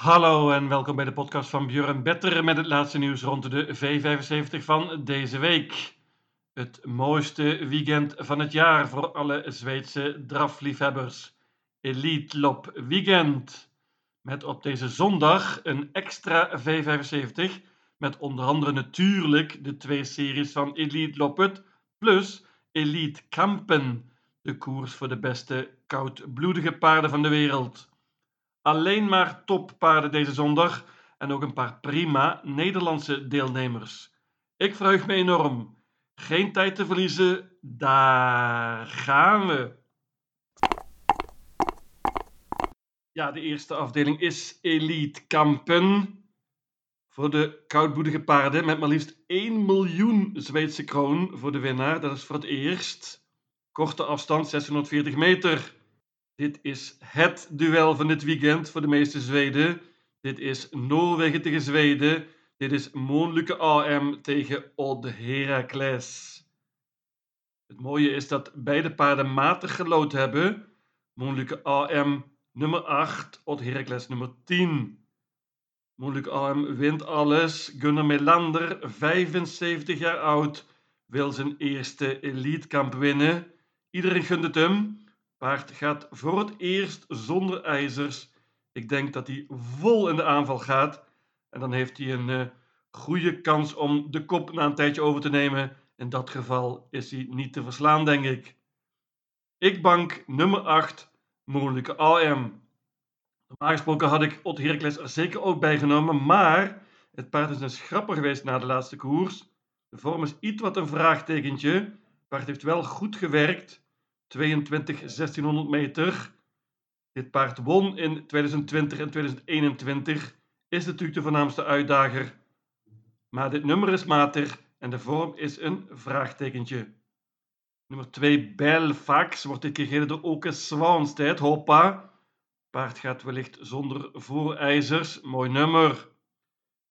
Hallo en welkom bij de podcast van Björn Better met het laatste nieuws rond de V75 van deze week. Het mooiste weekend van het jaar voor alle Zweedse drafliefhebbers. Elite Lop Weekend. Met op deze zondag een extra V75 met onder andere natuurlijk de twee series van Elite Loppet plus Elite Kampen, de koers voor de beste koudbloedige paarden van de wereld. Alleen maar toppaarden deze zondag en ook een paar prima Nederlandse deelnemers. Ik verheug me enorm. Geen tijd te verliezen, daar gaan we. Ja, de eerste afdeling is Elite Kampen. Voor de koudbloedige paarden met maar liefst 1 miljoen Zweedse kroon voor de winnaar. Dat is voor het eerst. Korte afstand 640 meter. Dit is het duel van dit weekend voor de meeste Zweden. Dit is Noorwegen tegen Zweden. Dit is Moonluke AM tegen Odd Heracles. Het mooie is dat beide paarden matig gelood hebben. Moonluke AM nummer 8, Odd Heracles nummer 10. Moonluke AM wint alles. Gunnar Melander, 75 jaar oud, wil zijn eerste elitekamp winnen. Iedereen gunt het hem. Paard gaat voor het eerst zonder ijzers. Ik denk dat hij vol in de aanval gaat. En dan heeft hij een uh, goede kans om de kop na een tijdje over te nemen. In dat geval is hij niet te verslaan, denk ik. Ik bank nummer 8, moeilijke AM. Normaal gesproken had ik Otto Heracles er zeker ook bij genomen, maar het paard is een schrapper geweest na de laatste koers. De vorm is iets wat een vraagtekentje. Het paard heeft wel goed gewerkt. 22 1600 meter. Dit paard won in 2020 en 2021. Is natuurlijk de voornaamste uitdager. Maar dit nummer is matig en de vorm is een vraagtekentje. Nummer 2, Belfax, wordt dit keer gereden door Oke Swanstedt. Hoppa. Paard gaat wellicht zonder voorijzers. Mooi nummer.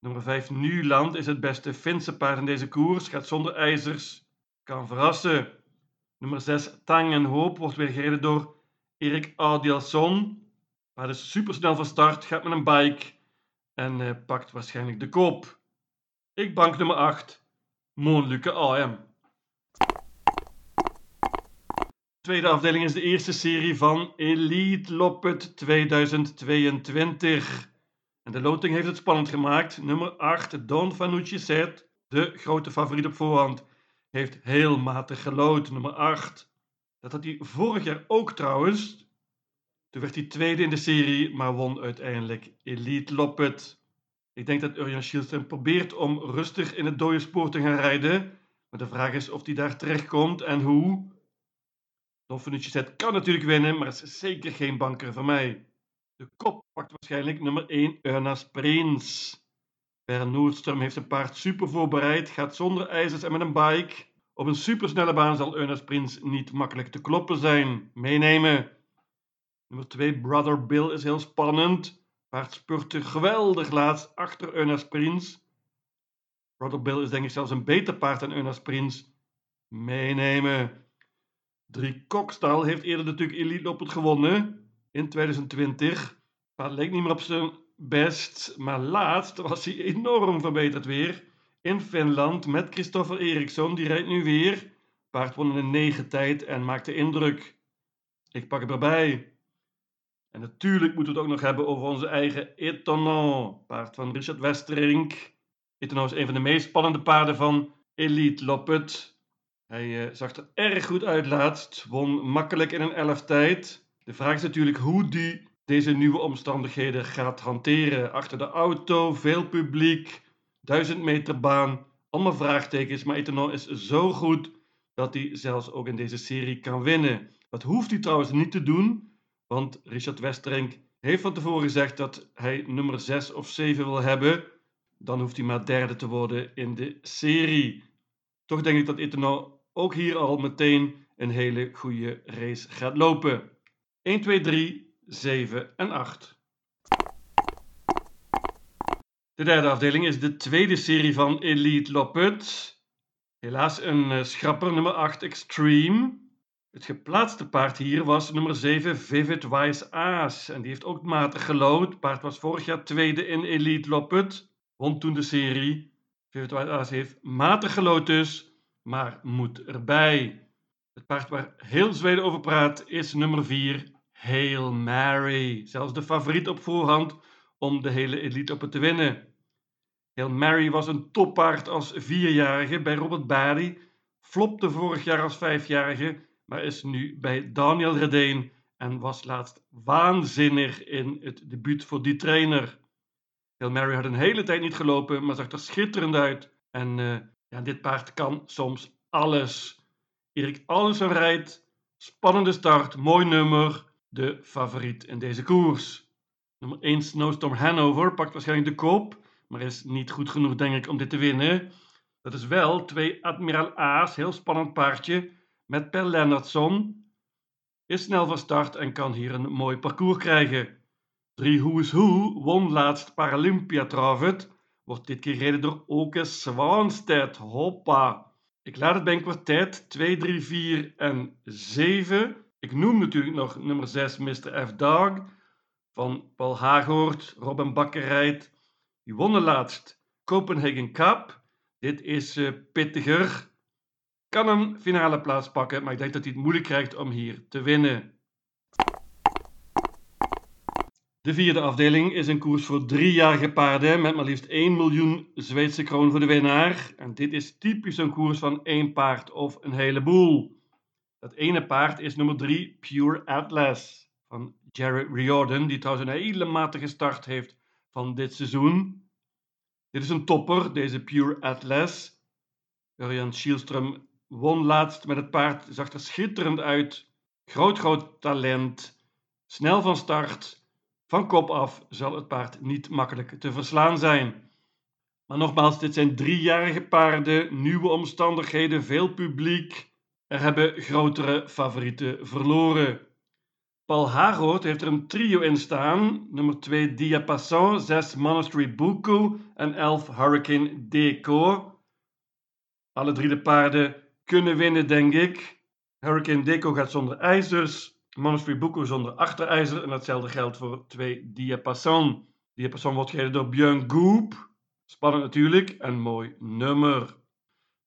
Nummer 5, Nuland, is het beste Finse paard in deze koers. Gaat zonder ijzers. Kan verrassen. Nummer 6, Tang en Hoop, wordt weer gereden door Erik Adielson. Paard is supersnel van start, gaat met een bike en uh, pakt waarschijnlijk de koop. Ik bank nummer 8, Moonluke AM. tweede afdeling is de eerste serie van Elite Loppet 2022. En de loting heeft het spannend gemaakt. Nummer 8, Don Fanucci Set, de grote favoriet op voorhand, heeft heel matig gelood. Nummer 8. Dat had hij vorig jaar ook trouwens. Toen werd hij tweede in de serie, maar won uiteindelijk Elite Loppet. Ik denk dat Urjan Schielsen probeert om rustig in het dode spoor te gaan rijden. Maar de vraag is of hij daar terechtkomt en hoe. Dolphinutje Zet kan natuurlijk winnen, maar is zeker geen banker voor mij. De kop pakt waarschijnlijk nummer 1 Ernas Prins. Per Noordstrom heeft zijn paard super voorbereid, gaat zonder ijzers en met een bike. Op een supersnelle baan zal Ernas Prins niet makkelijk te kloppen zijn. Meenemen. Nummer 2 Brother Bill is heel spannend. Paard spurte geweldig laatst achter Ernas Prins. Brother Bill is denk ik zelfs een beter paard dan Ernas Prins. Meenemen. Drie Kokstal heeft eerder natuurlijk Elite Loppet gewonnen in 2020. Maar leek niet meer op zijn best. Maar laatst was hij enorm verbeterd weer. In Finland met Christopher Eriksson. Die rijdt nu weer. Paard won in een negen tijd en maakte indruk. Ik pak het erbij. En natuurlijk moeten we het ook nog hebben over onze eigen Etonant. Paard van Richard Westerink. Etonant is een van de meest spannende paarden van Elite Loppet. Hij uh, zag er erg goed uit laatst, won makkelijk in een elf tijd. De vraag is natuurlijk hoe die deze nieuwe omstandigheden gaat hanteren. Achter de auto, veel publiek, 1000 meter baan, allemaal vraagtekens. Maar Etanon is zo goed dat hij zelfs ook in deze serie kan winnen. Dat hoeft hij trouwens niet te doen, want Richard Westerink heeft van tevoren gezegd dat hij nummer 6 of 7 wil hebben. Dan hoeft hij maar derde te worden in de serie. Toch denk ik dat Etanon ook hier al meteen een hele goede race gaat lopen. 1, 2, 3, 7 en 8. De derde afdeling is de tweede serie van Elite Loppet. Helaas een uh, schrapper nummer 8 Extreme. Het geplaatste paard hier was nummer 7 Vivid Wise Aas. En die heeft ook matig gelood. Het paard was vorig jaar tweede in Elite Loppet. Won toen de serie. Vivid Wise Aas heeft matig gelood dus, maar moet erbij. Het paard waar heel Zweden over praat is nummer 4 Hail Mary. Zelfs de favoriet op voorhand om de hele Elite Loppet te winnen. Hail Mary was een toppaard als vierjarige bij Robert Bari. Flopte vorig jaar als vijfjarige maar is nu bij Daniel Redeen en was laatst waanzinnig in het debuut voor die trainer. Hail Mary had een hele tijd niet gelopen, maar zag er schitterend uit. En uh, ja, dit paard kan soms alles. Erik Allensen rijdt, spannende start, mooi nummer, de favoriet in deze koers. Nummer 1 Snowstorm Hanover pakt waarschijnlijk de kop, maar is niet goed genoeg denk ik om dit te winnen. Dat is wel twee Admiral A's, heel spannend paardje, met Per Lennartson, is snel van start en kan hier een mooi parcours krijgen. Drie Who's Who won laatst Paralympia Travet, wordt dit keer gereden door Oke Swanstedt. Hoppa! Ik laat het bij een kwartet 2, 3, 4 en 7. Ik noem natuurlijk nog nummer 6 Mr. F. Dog van Paul Hagoort, Robin Bakkerheid. Die wonnen laatst Copenhagen Cup. Dit is uh, pittiger kan een finale plaats pakken, maar ik denk dat hij het moeilijk krijgt om hier te winnen. De vierde afdeling is een koers voor driejarige paarden met maar liefst 1 miljoen Zweedse kroon voor de winnaar. En dit is typisch een koers van één paard of een heleboel. Dat ene paard is nummer 3, Pure Atlas, van Jared Riordan, die trouwens een hele matige start heeft van dit seizoen. Dit is een topper, deze Pure Atlas. Urian Schielström won laatst met het paard, zag er schitterend uit. Groot, groot talent. Snel van start. Van kop af zal het paard niet makkelijk te verslaan zijn. Maar nogmaals, dit zijn driejarige paarden, nieuwe omstandigheden, veel publiek. Er hebben grotere favorieten verloren. Paul Harold heeft er een trio in staan. Nummer 2 Diapason, 6 Monastery Buku en 11 Hurricane Deco. Alle drie de paarden kunnen winnen, denk ik. Hurricane Deco gaat zonder ijzers. Monastery Buko zonder achterijzer. En datzelfde geldt voor twee Diapason. Diapason wordt gereden door Björn Goop. Spannend natuurlijk en mooi nummer.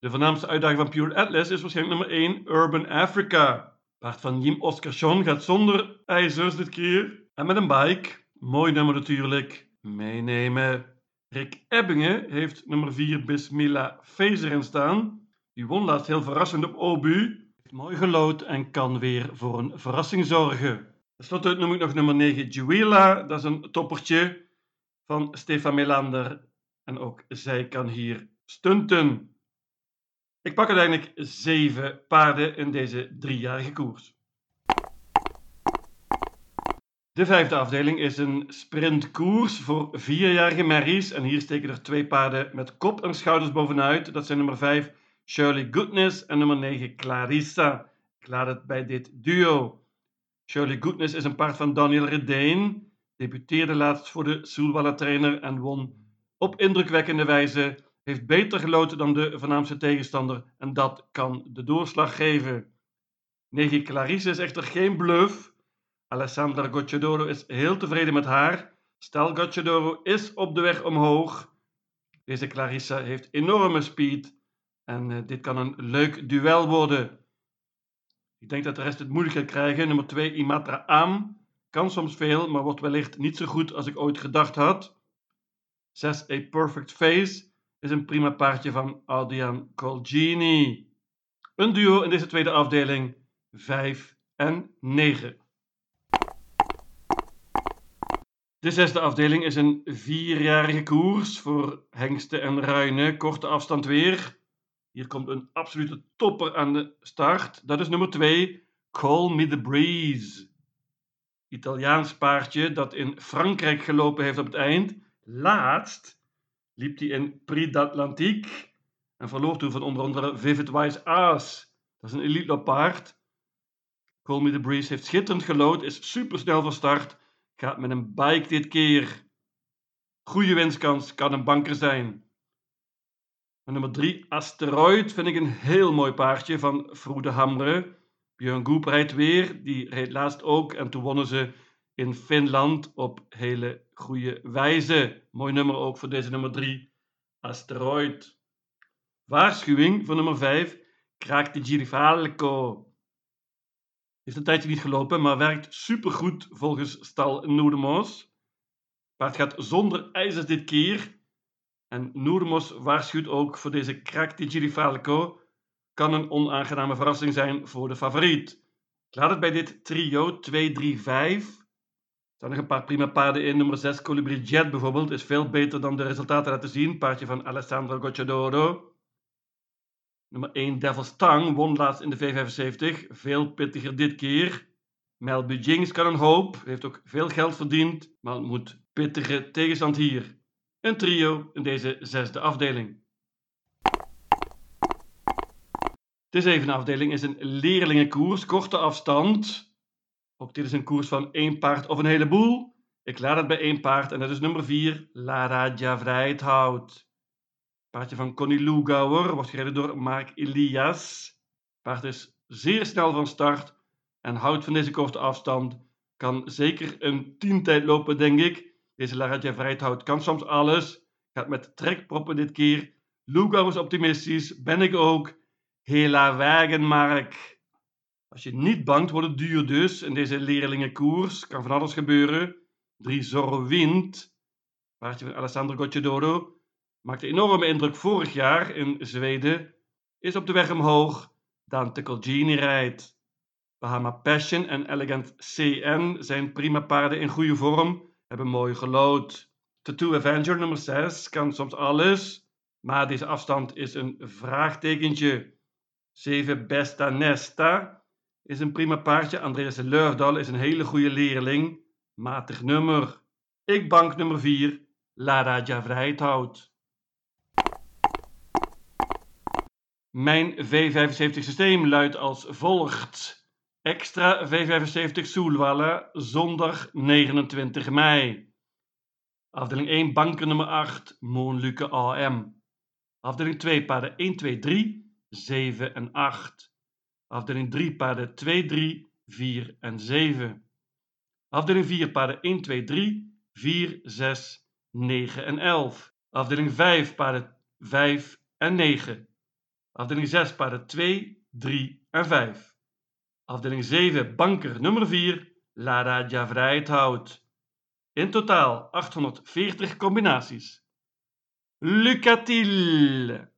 De voornaamste uitdaging van Pure Atlas is waarschijnlijk nummer 1, Urban Africa. Paard van Jim Oscarsson gaat zonder ijzers dit keer. En met een bike. Mooi nummer natuurlijk. Meenemen. Rick Ebbingen heeft nummer 4 Bismillah Fezer in staan. Die won laatst heel verrassend op Obu. Mooi gelood en kan weer voor een verrassing zorgen. Ten slotte noem ik nog nummer 9 Juwela. Dat is een toppertje van Stefan Melander. En ook zij kan hier stunten. Ik pak uiteindelijk zeven paarden in deze driejarige koers. De vijfde afdeling is een sprintkoers voor vierjarige merries. En hier steken er twee paarden met kop en schouders bovenuit. Dat zijn nummer 5 Shirley Goodness en nummer 9 Clarissa. Ik laat het bij dit duo. Shirley Goodness is een paard van Daniel Redeen. Debuteerde laatst voor de Soelwalla trainer en won op indrukwekkende wijze. Heeft beter geloten dan de voornaamste tegenstander en dat kan de doorslag geven. 9 Clarissa is echter geen bluff. Alessandra Gocciadoro is heel tevreden met haar. Stel Gocciadoro is op de weg omhoog. Deze Clarissa heeft enorme speed en uh, dit kan een leuk duel worden. Ik denk dat de rest het moeilijk gaat krijgen. Nummer 2, Imatra Am. Kan soms veel, maar wordt wellicht niet zo goed als ik ooit gedacht had. 6, A Perfect Face. Is een prima paardje van Adrian Colgini. Een duo in deze tweede afdeling. 5 en 9. De zesde afdeling is een vierjarige koers voor hengsten en ruinen. Korte afstand weer. Hier komt een absolute topper aan de start. Dat is nummer 2, Call Me The Breeze. Italiaans paardje dat in Frankrijk gelopen heeft op het eind. Laatst liep hij in Prix d'Atlantique en verloor toen van onder andere Vivid Wise Aas. Dat is een elite paard. Call Me The Breeze heeft schitterend gelood, is supersnel van start, gaat met een bike dit keer. Goede winstkans, kan een banker zijn nummer 3, Asteroid, vind ik een heel mooi paardje van Froede Hamre. Björn Goep rijdt weer. Die reed laatst ook. En toen wonnen ze in Finland op hele goede wijze. Mooi nummer ook voor deze nummer 3. Asteroid. Waarschuwing voor nummer 5. Kraak de Girifalco. Heeft een tijdje niet gelopen, maar werkt supergoed volgens stal Noedemos. Paard gaat zonder ijzers dit keer. En Noedemos waarschuwt ook voor deze Kraak de Girifalco. Kan een onaangename verrassing zijn voor de favoriet. Ik laat het bij dit trio 2, 3, 5. Er staan nog een paar prima paarden in. Nummer 6 Colibri Jet bijvoorbeeld is veel beter dan de resultaten laten zien. Paardje van Alessandro Gocciadoro. Nummer 1 Devil's Tang won laatst in de V75. Veel pittiger dit keer. Mel Bujings kan een hoop. Heeft ook veel geld verdiend. Maar moet pittige tegenstand hier. Een trio in deze zesde afdeling. De zevende afdeling is een leerlingenkoers, korte afstand. Ook dit is een koers van één paard of een heleboel. Ik laat het bij één paard en dat is nummer 4, Lara Vrijthout. Paardje van Connie Lugauer wordt gereden door Mark Elias. Paard is zeer snel van start en houdt van deze korte afstand. Kan zeker een tientijd lopen, denk ik. Deze Lara Vrijthout kan soms alles. Gaat met trekproppen dit keer. Lugauer is optimistisch, ben ik ook. Hela Wagenmark. Als je niet bangt, wordt het duur dus. In deze leerlingenkoers kan van alles gebeuren. Drie wint. Paardje van Alessandro Gocciadoro. Maakte enorme indruk vorig jaar in Zweden. Is op de weg omhoog. Dante Colgini rijdt. Bahama Passion en Elegant CN zijn prima paarden in goede vorm. Hebben mooi gelood. Tattoo Avenger nummer 6 kan soms alles. Maar deze afstand is een vraagtekentje. 7 Besta Nesta is een prima paardje. Andreas Leurdal is een hele goede leerling. Matig nummer. Ik bank nummer 4. Lada Javrijthout. Mijn V75 systeem luidt als volgt. Extra V75 Soelwalla, zondag 29 mei. Afdeling 1, banken nummer 8, Moonluke AM. Afdeling 2, paarden 1, 2, 3. 7 en 8. Afdeling 3 paarden 2, 3, 4 en 7. Afdeling 4 paarden 1, 2, 3, 4, 6, 9 en 11. Afdeling 5 paarden 5 en 9. Afdeling 6 paarden 2, 3 en 5. Afdeling 7 banker nummer 4 Lada Javrijthout. In totaal 840 combinaties. Lucatil.